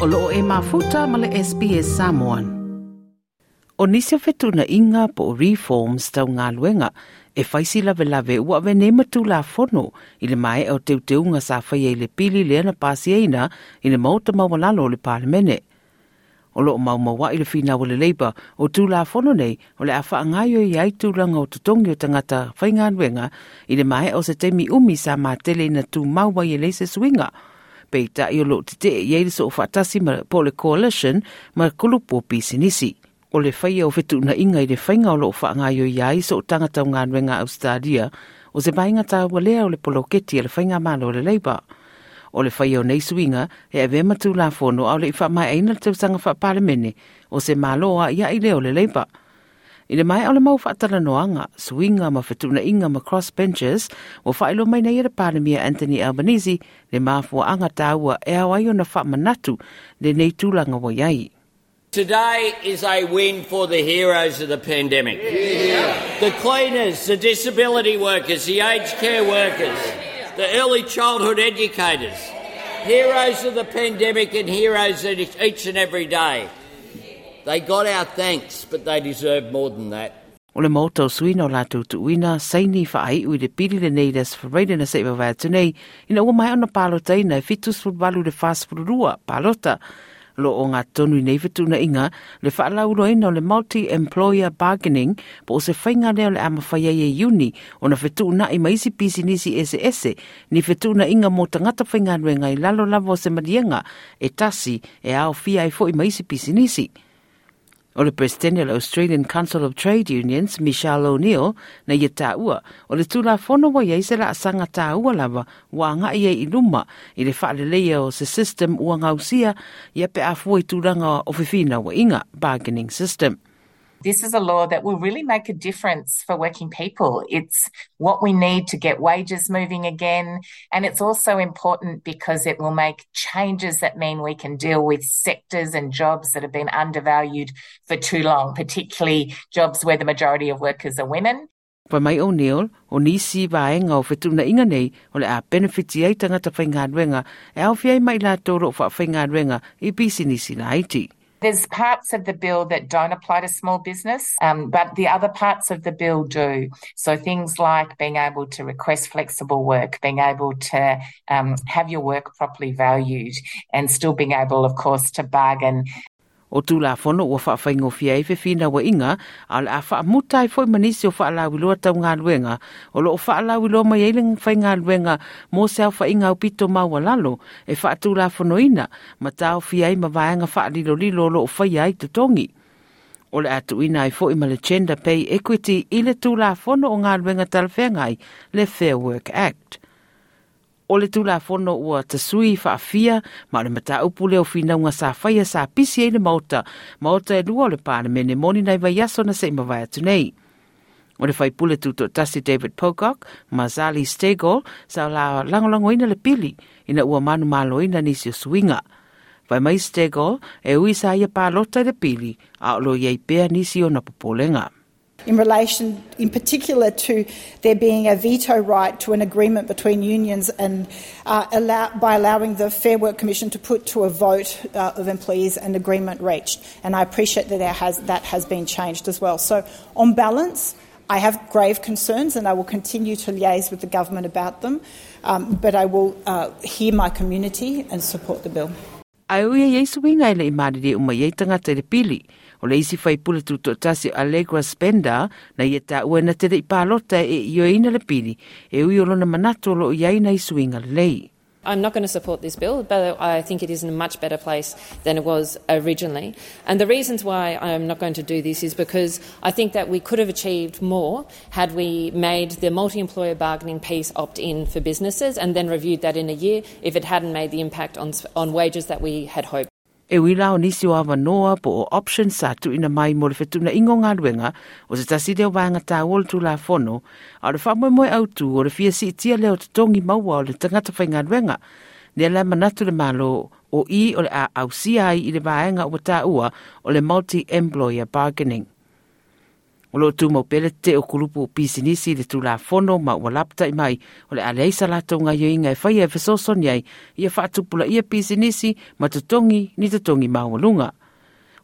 o e mafuta ma le SPS Samoan. O nisi fetuna inga po reforms tau ngā luenga e faisi lave lave ua ve ne matu la fono i le mai au teu teunga sa whaia i le pili le ana pasieina i le mauta mawalalo le parlemene. O loo mau mawa i le fina o le leiba o tu la fono nei o le afa angayo i ai tu langa o tutongi o tangata whaingan wenga i le mai o se temi umi sa mātele na tu mau wai e leise suinga peita i o lo te te i eiriso o whaatasi ma pole coalition ma kulupo pisinisi. O le whai au whetu na inga i le whainga o lo whaanga i o iai so o tangata o ngā nuenga Australia o se bainga tā walea o le keti e le whainga mālo o le leipa. O le whai au nei suinga e a vema tū la fono au le i wha mai aina le tausanga wha o se mālo a ia i leo le leipa. I le mai ole mau whaatala noanga, suinga ma whetuna inga ma crossbenchers, wa whaelo mai nei era pānemia Anthony Albanese le māfua anga tāua e awai o na whamanatu le nei tūlanga wa iai. Today is a win for the heroes of the pandemic. Yeah. The cleaners, the disability workers, the aged care workers, the early childhood educators. Heroes of the pandemic and heroes each and every day. They got our thanks, but they deserve more than that. O le mōtau sui no lātou tu uina, saini wha ai ui le pili le nei des wha reide na seiwa wai atu nei, ina ua mai ona pālota ina e fitus furbalu le fās pururua pālota. Lo o ngā tonu nei fitu na inga, le wha ala uro ina le multi-employer bargaining po o se whainga leo le amawhaia ye uni o na fitu na ima isi pisi nisi ese ese ni fitu na inga mō tangata whainga nuenga ngai lalo lavo se madienga e tasi e ao fia e fo ima isi pisi nisi o le President le Australian Council of Trade Unions, Michelle O'Neill, na ia tāua, o le tūla fono wa iei se la asanga tāua lava, wā ngā iei i luma, i le whaale leia o se system ua ngausia, ia pe a fuai tūranga o whiwhina wa inga, bargaining system. This is a law that will really make a difference for working people. It's what we need to get wages moving again. And it's also important because it will make changes that mean we can deal with sectors and jobs that have been undervalued for too long, particularly jobs where the majority of workers are women. Pa mai o neol, o nisi vaenga o whetuna inga nei, o le a benefiti ei tangata whaingaruenga, e au fiai mai la toro wha whaingaruenga i bisi nisi la Haiti. There's parts of the bill that don't apply to small business, um, but the other parts of the bill do. So things like being able to request flexible work, being able to um, have your work properly valued, and still being able, of course, to bargain o tu la fono ua faa fai ngofia e i fefina wa inga al a faa mutai fo manisi o faa lawi loa tau nga luenga o lo fa faa lawi loa mai eile fai ngā luenga mo se fa inga o pito maua lalo e fa tu la fono ina ma tau fia i ma vaenga faa lilo lilo lo o fai ai te tongi. O le atu ina i foi ma le gender pay equity ile le tu la fono o ngā luenga talfengai le Fair Work Act o le tula fono ua tasui fa afia ma le mata upu leo fina unga sa faya sa pisi e le maota maota e lua o le pāne mene moni nai vai yaso se ima vai atu nei. O le fai pule tuto tasi David Pocock ma Zali Stegol sa la langolango ina le pili ina ua manu malo ina nisi o suinga. Vai mai Stegol e ui sa ia pālota le pili a lo iei pea nisi o na popolenga. in relation, in particular, to there being a veto right to an agreement between unions, and uh, allow, by allowing the Fair Work Commission to put to a vote uh, of employees an agreement reached. And I appreciate that has, that has been changed as well. So, on balance, I have grave concerns, and I will continue to liaise with the government about them. Um, but I will uh, hear my community and support the bill. le o o le isi faipule Allegra Spenda na ia na i palota e le pili e ui o lona manatu loo lelei I'm not going to support this bill, but I think it is in a much better place than it was originally. And the reasons why I'm not going to do this is because I think that we could have achieved more had we made the multi employer bargaining piece opt in for businesses and then reviewed that in a year if it hadn't made the impact on, on wages that we had hoped. e wila o nisi o awa noa po o option sa tu ina mai mo le fetuna ingo ngā ruenga o se tasi leo wanga tā wola tu la fono a le whamoe moe au tu o le fia si itia leo te maua o le tangata whai ngā ruenga ne la manatu le malo o i o le a au CI i le vaenga o tā ua o le multi-employer bargaining. Olo loo tu mau pele te o kulupu o pisinisi le tulafono ma ua lapta i mai o le alei sa latou gaioiga e faia e fesoasoni ai ia faatupulaia pisinisi ma totogi ni totogi maualuga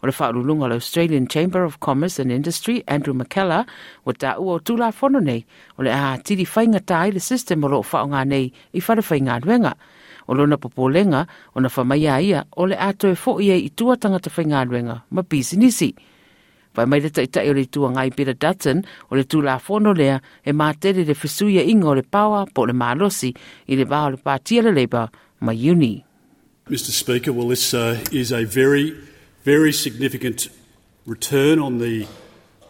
o le faaluluga o le australian chamber of commerce and industry andrew mckellar ua taʻua o tulafono nei o le a atili faigatā ai le system o loo faaaoga nei i falefaigaluega o lona popolega ona famaia ia o le a toe foʻi ai i tua tagata faigaluega ma pisinisi Pai mai reta itai o le tua ngai Peter Dutton o le tū la fono lea e mātere le fisuia ingo le pawa po le mālosi i le vaho le pātia le leba mai uni. Mr Speaker, well this uh, is a very, very significant return on the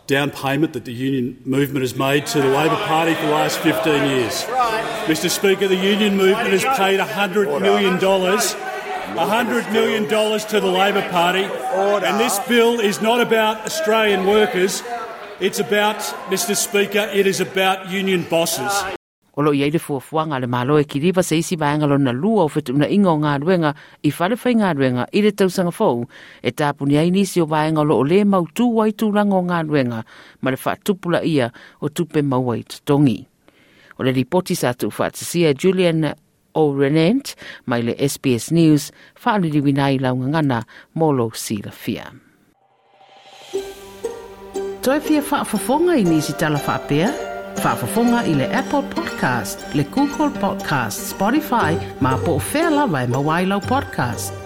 down payment that the union movement has made to the Labor Party for the last 15 years. Right. Mr Speaker, the union movement has paid $100 million dollars right. $100 million dollars to the Labor Party. Order. And this bill is not about Australian workers. It's about, Mr. Speaker, it is about union bosses. Olo i aile fuafuanga le malo e kiriva se isi vaenga lona lua o fetu na inga o ngā ruenga i whalefai ngā ruenga i le tausanga fau e tāpuni aini si o vaenga lo o le mau tū wai tū rango o ngā ruenga ma le tupula ia o tupe mau wai tongi. O ripoti sa tu fatasia Julian o Renant mai le SBS News whaaliriwina i launga Molo Silafia. Toi fia whaafafonga i nisi tala whaapea? Whaafafonga i le Apple Podcast, le Google Podcast, Spotify, ma po fela vai e mawailau podcast.